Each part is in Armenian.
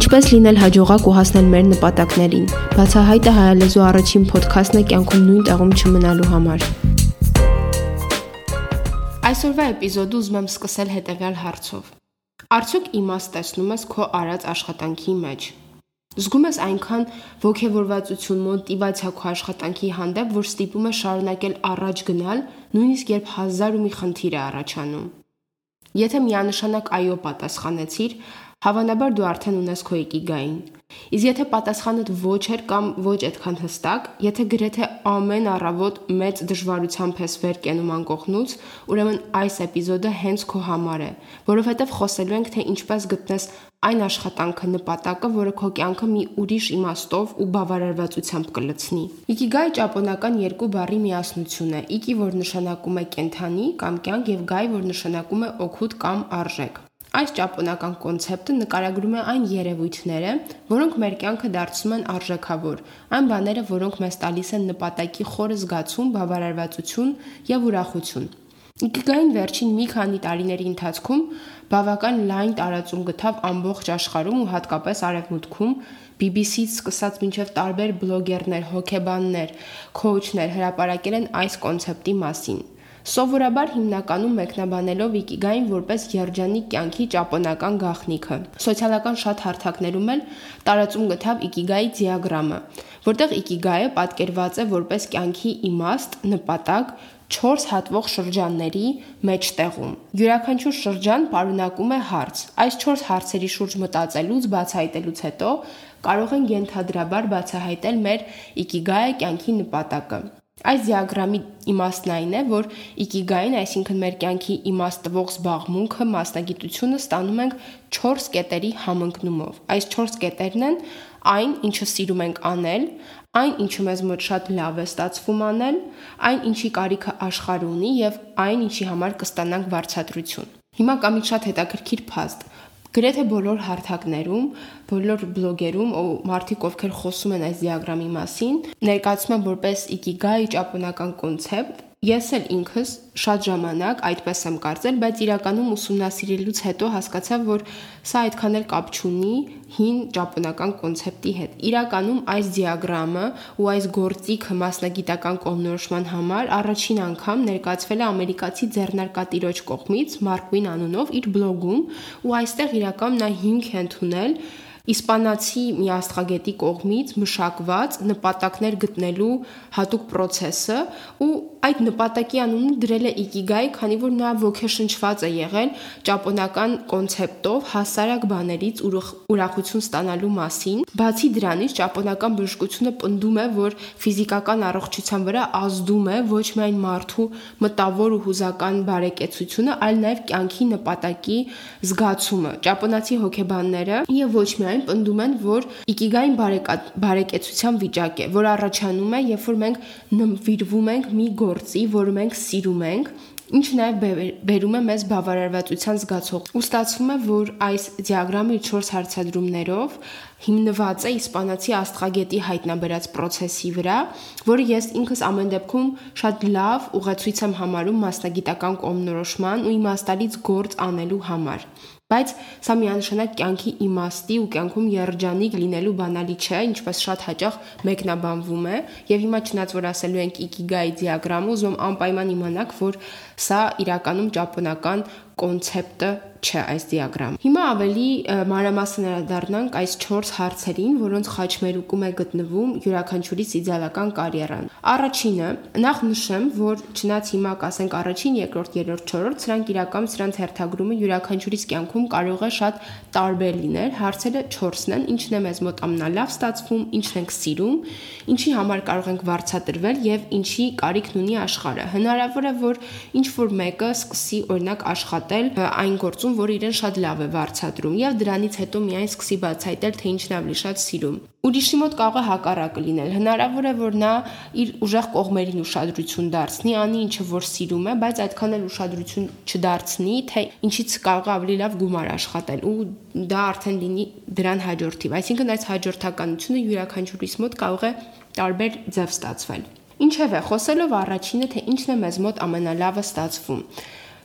Ինչպես լինել հաջողակ ու հասնել մեր նպատակներին։ Բացահայտը հայալեզու առաջին ոդքասթն է կյանքում նույն տեղում չմնալու համար։ Այսօրվա էպիզոդը ուզում եմ սկսել հետևյալ հարցով. Արդյոք իմաստ տեսնում ես քո արած աշխատանքի մեջ։ Զգում ես այնքան ողջավորվածություն, մոտիվացիա քո աշխատանքի հանդեպ, որ ստիպում է շարունակել առաջ գնալ, նույնիսկ երբ հազար ու մի խնդիր է առաջանում։ Եթե միանշանակ այո պատասխանեցիր, Հավանաբար դու արդեն ունես քո իկիգային։ Իսկ եթե պատասխանդ ոչ էր կամ ոչ այդքան հստակ, եթե գրեթե ամեն առավոտ մեծ դժվարությամբ ես վեր կենում անկողնուց, ուրեմն այս էպիզոդը հենց քո համար է, որովհետև խոսելու ենք թե ինչպես գտնես այն աշխատանքը նպատակը, որը քո կյանքը մի ուրիշ իմաստով ու բավարարվածությամբ կլցնի։ Իկիգայ ճապոնական երկու բառի միասնություն է՝ իկի, որ նշանակում է կենթանի կամ կյանք, եւ գայ, որ նշանակում է օգուտ կամ արժեք։ Այս ճապոնական կոնցեպտը նկարագրում է այն երևույթները, որոնք մեր կյանքը դարձնում են արժեքավոր, այն բաները, որոնք մեզ տալիս են նպատակի խորը զգացում, բավարարվածություն եւ ուրախություն։ Իքիգային վերջին մի քանի տարիների ընթացքում բավական լայն տարածում գտավ ամբողջ աշխարհում ու հատկապես արևմուտքում BBC-ից սկսած մինչև տարբեր բլոգերներ, հոկեբաններ, քոուչներ հրապարակել են այս կոնցեպտի մասին։ Սովորաբար հիմնականում մեկնաբանելով Իկիգային որպես երջանիկ կյանքի ճապոնական գաղտնիքը։ Սոցիալական շատ հարթակներում էլ տարածում գտավ Իկիգայի դիագրամը, որտեղ Իկիգայը պատկերված է որպես կյանքի իմաստ, նպատակ, 4 հատվող շրջանների մեջտեղում։ Յուրաքանչյուր շրջան պարունակում է հարց։ Այս 4 հարցերի շուրջ մտածելուց, բացահայտելուց հետո կարող ենք ենթադրաբար բացահայտել մեր Իկիգայը կյանքի նպատակը։ Այս դիագրամի իմաստն այն է, որ իկիգային, այսինքն մեր կյանքի իմաստ տվող զբաղմունքը, մասնագիտությունը ստանում ենք 4 կետերի համընկնումով։ Այս 4 կետերն են այն, ինչը սիրում ենք անել, այն, ինչը մեզ մոտ շատ լավ է ստացվում անել, այն, ինչի կարիքը աշխարհը ունի եւ այն, ինչի համար կստանանք վարձատրություն։ Հիմա կա մի շատ հետաքրքիր փաստ։ Գրեթե բոլոր հարթակներում, բոլոր բլոգերում ու մարդիկ ովքեր խոսում են այս դիագրամի մասին, ներկայացում են որպես իկիգայ ճապոնական կոնցեպտ, Ես էլ ինքս շատ ժամանակ այդպես եմ կարծել, բայց իրականում ուսումնասիրելուց հետո հասկացա, որ սա այդքան էլ կապ չունի հին ճապոնական կոնցեպտի հետ։ Իրականում այս դիագրամը ու այս գործիքը մասնագիտական կողմնորոշման համար առաջին անգամ ներկայացվել է ամերիկացի ձեռնարկատիրոջ կողմից Մարկ Վին անունով իր բլոգում, ու այստեղ իրականում նա հիմք է ընդունել իսպանացի մի աստղագետի կողմից մշակված նպատակներ գտնելու հատուկ process-ը ու այդ նպատակի անունը դրել է Ikigai, քանի որ նա ոգեշնչված է եղել ճապոնական կոնցեպտով հասարակ բաներից ուրախություն ստանալու մասին։ Բացի դրանից, ճապոնական բժշկությունը պնդում է, որ ֆիզիկական առողջության վրա ազդում է ոչ միայն մարդու մտավոր ու հուզական բարեկեցությունը, այլ նաև կյանքի նպատակի զգացումը։ Ճապոնացի հոգեբանները եւ ոչ միայն այն պնդում են, որ իկիգային բարեկեցության վիճակ է, որ առաջանում է, երբ որ մենք նվիրվում ենք մի գործի, որը մենք սիրում ենք, ինչը նաև բերում է մեզ բավարարվածության զգացող։ Ու ստացվում է, որ այս դիագրամի 4 հարցադրումներով հիմնված է իսպանացի աստղագետի հայտնաբերած process-ի վրա, որը ես ինքս ամեն դեպքում շատ լավ ուղեցույց եմ համարում մասնագիտական կողմնորոշման ու իմաստալից գործ անելու համար։ Բայց սա միանշանակ կյանքի իմաստի ու կյանքում երջանիկ լինելու բանալի չէ, ինչպես շատ հաճախ մեկնաբանվում է, եւ հիմա չնայած որ ասելու ենք Ikigai դիագրամը, ուզում անպայման իմանաք, որ սա իրականում ճապոնական կոնցեպտը չէ այս դիագրամ։ Հիմա ավելի մանրամասն ներդառնանք այս 4 հարցերին, որոնց խաչմերուկում է գտնվում յուրաքանչյուրից իդեալական կարիերան։ Առաջինը, նախ նշեմ, որ չնայած հիմա կասենք առաջին, երկրորդ, երրորդ, չորրորդ, սրանք իրական սրանց հերթագրումը յուրաքանչյուրից կյանքում կարող է շատ տարբեր լինել։ Հարցերը 4-ն են, ինչն է մեզ մոտ ամենալավ ստացվում, ինչն ենք սիրում, ինչի համար կարող ենք վարձատրվել եւ ինչի կարիքն ունի աշխարհը։ Հնարավոր է, որ ինչ որ մեկը սկսի օրինակ աշխատել այն գործում, որ իրեն շատ լավ է վարչադրում եւ դրանից հետո միայն սկսի բացահայտել, թե ինչն ավելի շատ սիրում։ Ուրիշի մոտ կարող է հակառակը լինել։ Հնարավոր է, որ նա իր ուժեղ կողմերին ուշադրություն դարձնի, անի ինչը որ սիրում է, բայց այդքան էլ ուշադրություն չդարձնի, թե ինչից կարող է ավելի լավ գումար աշխատել ու դա արդեն լինի դրան հաջորդիվ։ Այսինքն այս հաջորդականությունը յուրաքանչյուրիս մոտ կարող է տարբեր ձև ստացվել։ Ինչևէ, խոսելով առաջինը, թե ինչն է մեզ մոտ ամենալավը ստացվում։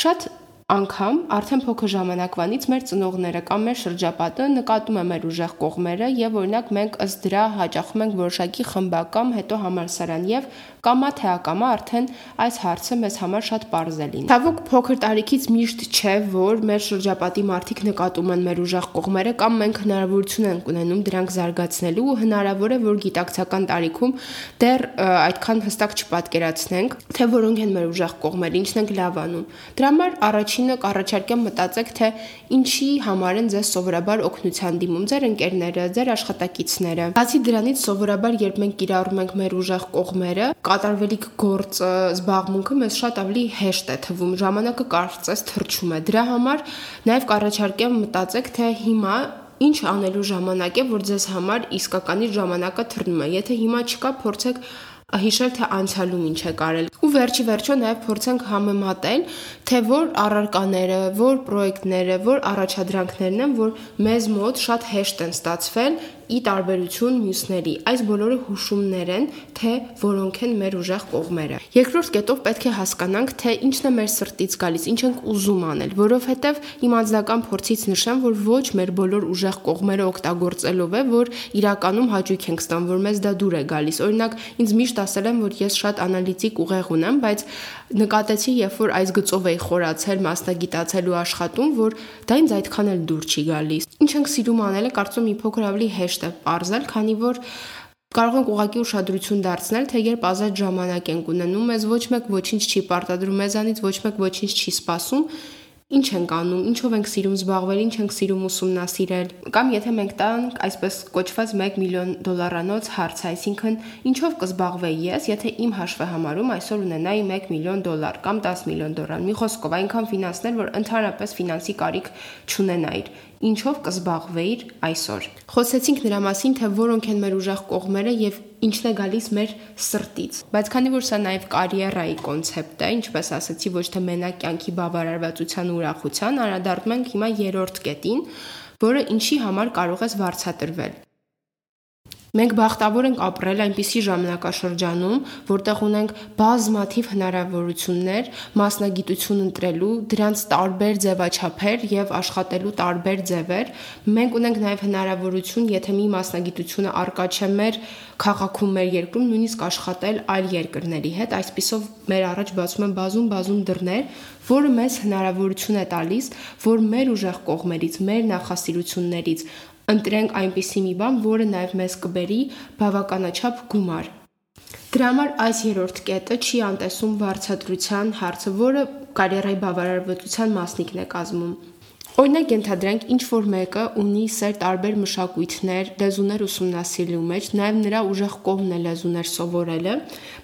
Շատ անգամ արդեն փոքր ժամանակվանից մեր ծնողները կամ մեր շրջապատը նկատում է մեր ուժեղ կողմերը եւ օրինակ մենք ըստ դրա հաճախում ենք որոշակի խմբակամ, հետո համալսարան եւ կամա թե ակամա արդեն այս հարցը մեզ համար շատ པարզ է լինի։ Ցավոք փոքր տարիքից միշտ չէ, որ մեր շրջապատի մարդիկ նկատում են մեր ուժեղ կողմերը կամ մենք հնարավորություն ենք ունենում դրանք զարգացնելու ու հնարավոր է որ գիտակցական տարիքում դեռ այդքան հստակ չպատկերացնենք, թե որոնք են մեր ուժեղ կողմերը, ինչն ենք լավ անում։ Դրա համար առաջինը կառաջարկեմ մտածեք, թե ինչի համար են ձեզ սովորաբար օգնության դիմում ձեր ընկերները, ձեր աշխատակիցները։ Բացի դրանից սովորաբար երբ մենք կիրառում ենք մեր ուժեղ կողմերը, կատարվելիք գործը, զբաղմունքը մեզ շատ ավելի հեշտ է թվում, ժամանակը կարծես թրջում է։ Դրա համար նաև կառաջարկեմ մտածեք, թե հիմա ինչ անելու ժամանակ է, որ ձեզ համար իսկականից ժամանակը թռնում է։ Եթե հիմա չկա, փորձեք հիշել թե անցյալում ինչ է կարել։ Ու վերջի վերջո նաև փորձենք համեմատել, թե որ առարկաները, որ պրոյեկտները, որ առաջադրանքներն են, որ մեզ մոտ շատ հեշտ են ստացվել ի տարբերություն մյուսների։ Այս բոլորը հուշումներ են, թե որոնք են մեր ուժեղ կողմերը։ Երկրորդ կետով պետք է հասկանանք, թե ինչն է մեր սրտից գալիս, ինչ ենք ուզում անել, որովհետև իմ անձնական փորձից նշեմ, որ ոչ մեր բոլոր ուժեղ կողմերը օգտագործելով է, որ իրականում հաճույք ենք ստանում, որ մեզ դա դուր է գալիս։ Օրինակ, ինձ միշտ ասել են, որ ես շատ անալիտիկ ուղեղ ունեմ, բայց նկատեցի, երբ որ այս գծով էի խորացել, մասնագիտացել ու աշխատում, որ դա ինձ այդքան էլ դուր չի գալիս։ Ինչ ենք սիրում անելը, կարծում մի փոքր ավելի հեշտ հեշտ է ողրզել, քանի որ կարող ենք ուղակի ուշադրություն դարձնել, թե երբ ազատ ժամանակ ենք ունենում, մեզ ոչ մեկ ոչինչ չի պարտադրում, մեզանից ոչ մեկ ոչինչ չի սպասում, ինչ ենք անում, ինչով ենք սիրում զբաղվել, ինչ ենք սիրում ուսումնասիրել։ Կամ եթե մենք տանք այսպես կոչված 1 միլիոն դոլարանոց հարց, այսինքն ինչով կզբաղվեի ես, եթե իմ հաշվեհամարում այսօր ունենայի 1 միլիոն դոլար կամ 10 միլիոն դոլար։ Մի խոսքով այնքան ֆինանսներ, որ ընդհանրապես ֆինանսի կարիք չունենայիր ինչով կզբաղվեիր այսօր։ Խոսեցինք նրա մասին, թե որոնք են մեր ուժեղ կողմերը եւ ինչն է գալիս մեր սրտից։ Բայց քանի որ սա նաեւ կարիերայի կոնցեպտ է, ինչպես ասացի, ոչ թե մենակ կյանքի բավարարվածության ու ուրախության, անդրադառնում ենք հիմա երրորդ կետին, որը ինչի համար կարող ես վարձատրվել։ Մենք բախտավոր ենք ապրել այնպիսի ժամանակաշրջանում, որտեղ ունենք բազմաթիվ հնարավորություններ մասնագիտություն ընտրելու, դրանց տարբեր ձևաչափեր եւ աշխատելու տարբեր ձևեր։ Մենք ունենք նաեւ հնարավորություն, եթե մի մասնագիտությունը արկա չէ մեր քաղաքում, մեր երկրում, նույնիսկ աշխատել այլ երկրների հետ, այսписով մեր առաջ բացում են բազում-բազում դռներ, որը մեզ հնարավորություն է տալիս, որ մեր ուժեղ կողմերից, մեր նախասիրություններից, ընտրենք այնպիսի մի բան, որը նաև մեզ կբերի բավականաչափ գումար։ Դրա համար այս երրորդ կետը չի անտեսում վարձատրության հարցը, որը կարիերայի բավարարվածության մասնիկն է կազմում։ Օրինակ ենթադրենք ինչ որ մեկը ունի սեր տարբեր մշակույթներ, լեզուներ ուսումնասիրելու մեջ, նաև նրա ուժեղ կողմն է լեզուներ սովորելը,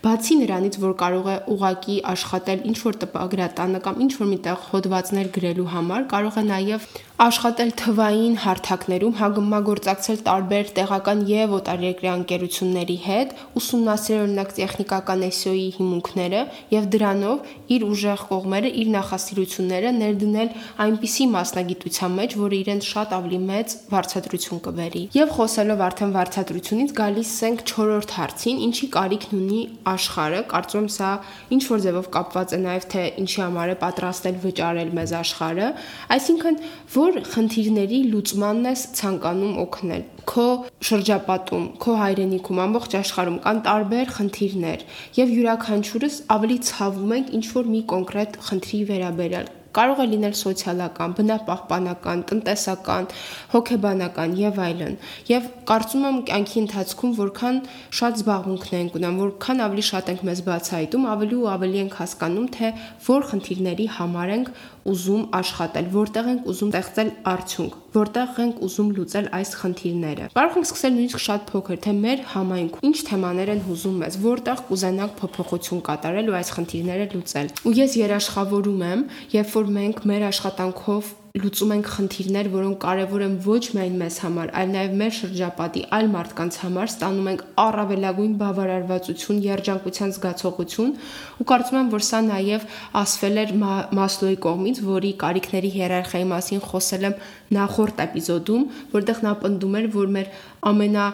բացի նրանից, որ կարող է ուղակի աշխատել ինչ որ տպագրատանը կամ ինչ որ միտեղ հոդվածներ գրելու համար, կարող է նաև աշխատել թվային հարթակներում, հագմագործակցել տարբեր տեղական եւ օտարերկրյա ընկերությունների հետ, ուսումնասիրել օրինակ տեխնիկական SEO-ի հիմունքները եւ դրանով իր ուժեղ կողմերը, իր նախասիրությունները ներդնել այնպիսի մասնագիտության մեջ, որը իրեն շատ ավելի մեծ վարձատրություն կբերի։ Եվ խոսելով արդեն վարձատրությունից գալիս ենք 4-րդ հարցին, ինչի կարիքն ունի աշխարհը, կարծում սա ինչ որ ձևով կապված է նաեւ թե ինչի համար է պատրաստել վճարել մեզ աշխարհը, այսինքն որ խնդիրների լուծմանն ես ցանկանում օգնել։ Քո շրջապատում, քո հայրենիքում, ամբողջ աշխարհում կան տարբեր խնդիրներ, եւ յուրաքանչյուրս ավելի ցավում ենք ինչ որ մի կոնկրետ խնդրի վերաբերյալ կարող է լինել սոցիալական, բնապահպանական, տնտեսական, հոգեբանական եւ այլն։ Եվ կարծում եմ կյանքի ընթացքում որքան շատ զբաղմունքներ ենք ունեմ, որքան ավելի շատ ենք մեզ բացահայտում, ավելի ու ավելի ենք հասկանում, թե որ խնդիրների համար ենք ուզում աշխատել, որտեղ ենք ուզում ստեղծել արդյունք, որտեղ ենք ուզում լուծել այս խնդիրները։ Կարող ենք սկսել նույնիսկ շատ փոքր, թե մեր համայնքում ինչ թեմաներ են հուզում մեզ, որտեղ կուզենանք փոփոխություն կատարել ու այս խնդիրները լուծել։ Ու ես երաշխավորում եմ, երբ որ մենք մեր աշխատանքով լուծում ենք խնդիրներ, որոնք կարևոր են ոչ միայն մեզ համար, այլ նաև մեր շրջապատի այլ մարդկանց համար, ստանում ենք առավելագույն բավարարվածություն, երջանկության զգացողություն ու կարծում եմ, որ սա նաև ասվել էր Մասլոյի կողմից, որի կարիքների հիերարխիայի մասին խոսել եմ նախորդ էպիզոդում, որտեղ նա պնդում էր, որ մեր ամենա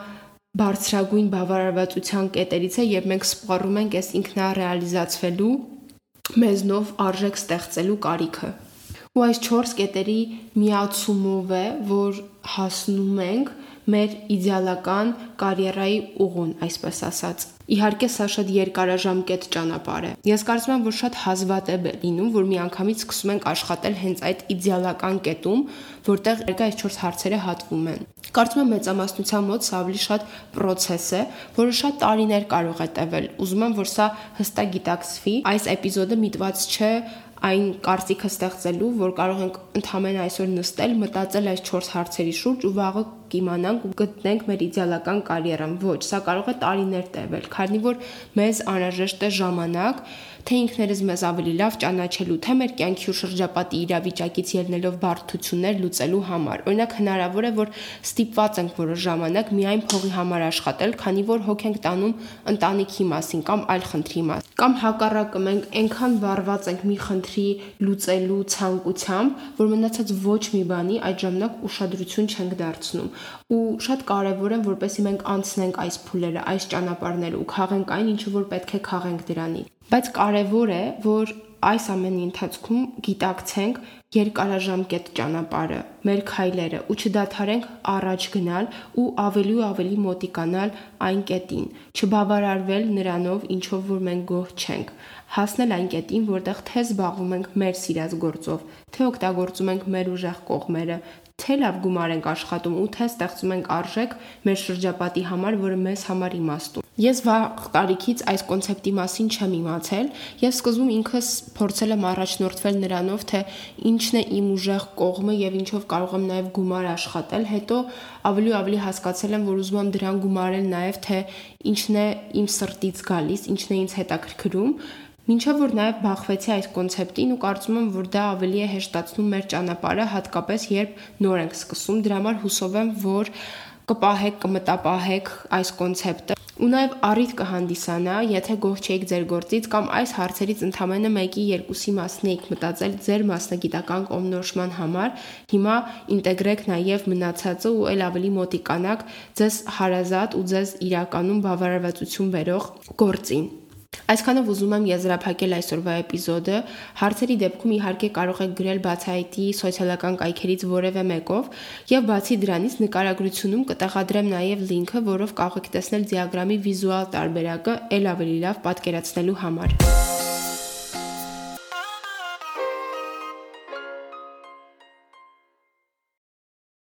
բարձրագույն բավարարվածության կետերից է, երբ մենք սպառում ենք այս ինքնարեալիզացվելու մեզնով արժեք ստեղծելու կարիքը։ Ու այս 4 կետերի միացումով է, որ հասնում ենք մեր իդեալական կարիերայի ուղուն, այսպես ասած։ Իհարկե, սա շատ երկարաժամկետ ճանապարհ է։ Ես կարծում եմ, որ շատ հազվադեպ է լինում, որ միանգամից սկսում ենք աշխատել հենց այդ իդեալական կետում, որտեղ երկա այս 4 հարցերը հատվում են։ Կարծում եմ մեծամասնության մոտ սա ավելի շատ process է, որը շատ տարիներ կարող է տևել։ Ուզում եմ, որ սա հստակ գիտակցվի։ Այս էպիզոդը միտված չէ այն կարծիքը ստեղծելու, որ կարող ենք ընդհանրապես այսօր նստել, մտածել այս 4 հարցերի շուրջ ու վաղը կիմանանք ու գտնենք մեր իդեալական կարիերան։ Ոչ, սա կարող է տարիներ տևել, քանի որ մեզ անհրաժեշտ է ժամանակ, թե ինքներս մեզ ավելի լավ ճանաչելու, թե մեր կյանքի ու շրջապատի իրավիճակից ելնելով բարդություններ լուծելու համար։ Օրինակ հնարավոր է, որ ստիպված ենք որոշ ժամանակ միայն փողի համար աշխատել, քանի որ հոգ ենք տանում ընտանիքի մասին կամ այլ խնդրի մասին։ Կամ հակառակը մենք այնքան վառված ենք մի խնդրի լուծելու ցանկությամբ, որ մնացած ոչ մի բանի այդ ժամանակ ուշադրություն չենք դարձնում ու շատ կարևոր է որպեսզի մենք անցնենք այս փուլերը, այս ճանապարհները ու քաղենք այն, ինչը որ պետք է քաղենք դրանից։ Բայց կարևոր է, որ այս ամենի ընթացքում գիտակցենք երկարաժամկետ ճանապարհը, մեր քայլերը ու չդադարենք առաջ գնալ ու ավելի ու ավելի մոտիկանալ այն կետին, չբավարարվել նրանով, ինչով որ մենք գոհ չենք, հասնել այն կետին, որտեղ թե զբաղվում ենք մեր սիրած գործով, թե օգտագործում ենք մեր ուժեղ կողմերը, թե լավ գումար ենք աշխատում ու թե ստեղծում ենք արժեք մեր շրջապատի համար, որը մեզ համար իմաստուն։ Ես վաղ տարիքից այս կոնցեպտի մասին չեմ իմացել եւ սկզբում ինքս փորձել եմ առաջնորդվել նրանով, թե ինչն է իմ ուժեղ կողմը եւ ինչով կարող եմ նաեւ գումար աշխատել, հետո ավելի ու ավելի հասկացել եմ, որ ուզում եմ դրան գումարել նաեւ թե ինչն է իմ սրտից գալիս, ինչն է ինձ հետաքրքրում Մինչև որ նաև բախվեցի այս կոնցեպտին ու կարծում եմ, որ դա ավելի է հեշտացնում մեր ճանապարհը, հատկապես երբ նոր ենք սկսում։ Դրա համար հուսով եմ, որ կպահեք, կմտապահեք այս կոնցեպտը ու նաև առիթ կհանդիսանա, եթե գոհ չեք ձեր գործից կամ այս հարցերից ընդամենը մեկի երկուսի մասն եք մտածել ձեր մասնագիտական կողմնորոշման համար, հիմա ինտեգրեք նաև մնացածը ու ել ավելի մոտիկանաք ձեզ հարազատ ու ձեզ իրականում բավարարվածություն բերող գործին։ Այսքանով ուզում եմ եզրափակել այսօրվա էպիզոդը։ Հարցերի դեպքում իհարկե կարող եք գրել բացահայտի սոցիալական կայքերից որևէ մեկով, եւ բացի դրանից նկարագրությունում կտեղադրեմ նաեւ լինքը, որով կարող եք տեսնել դիագրամի վիզուալ տարբերակը ել ավելի լավ պատկերացնելու համար։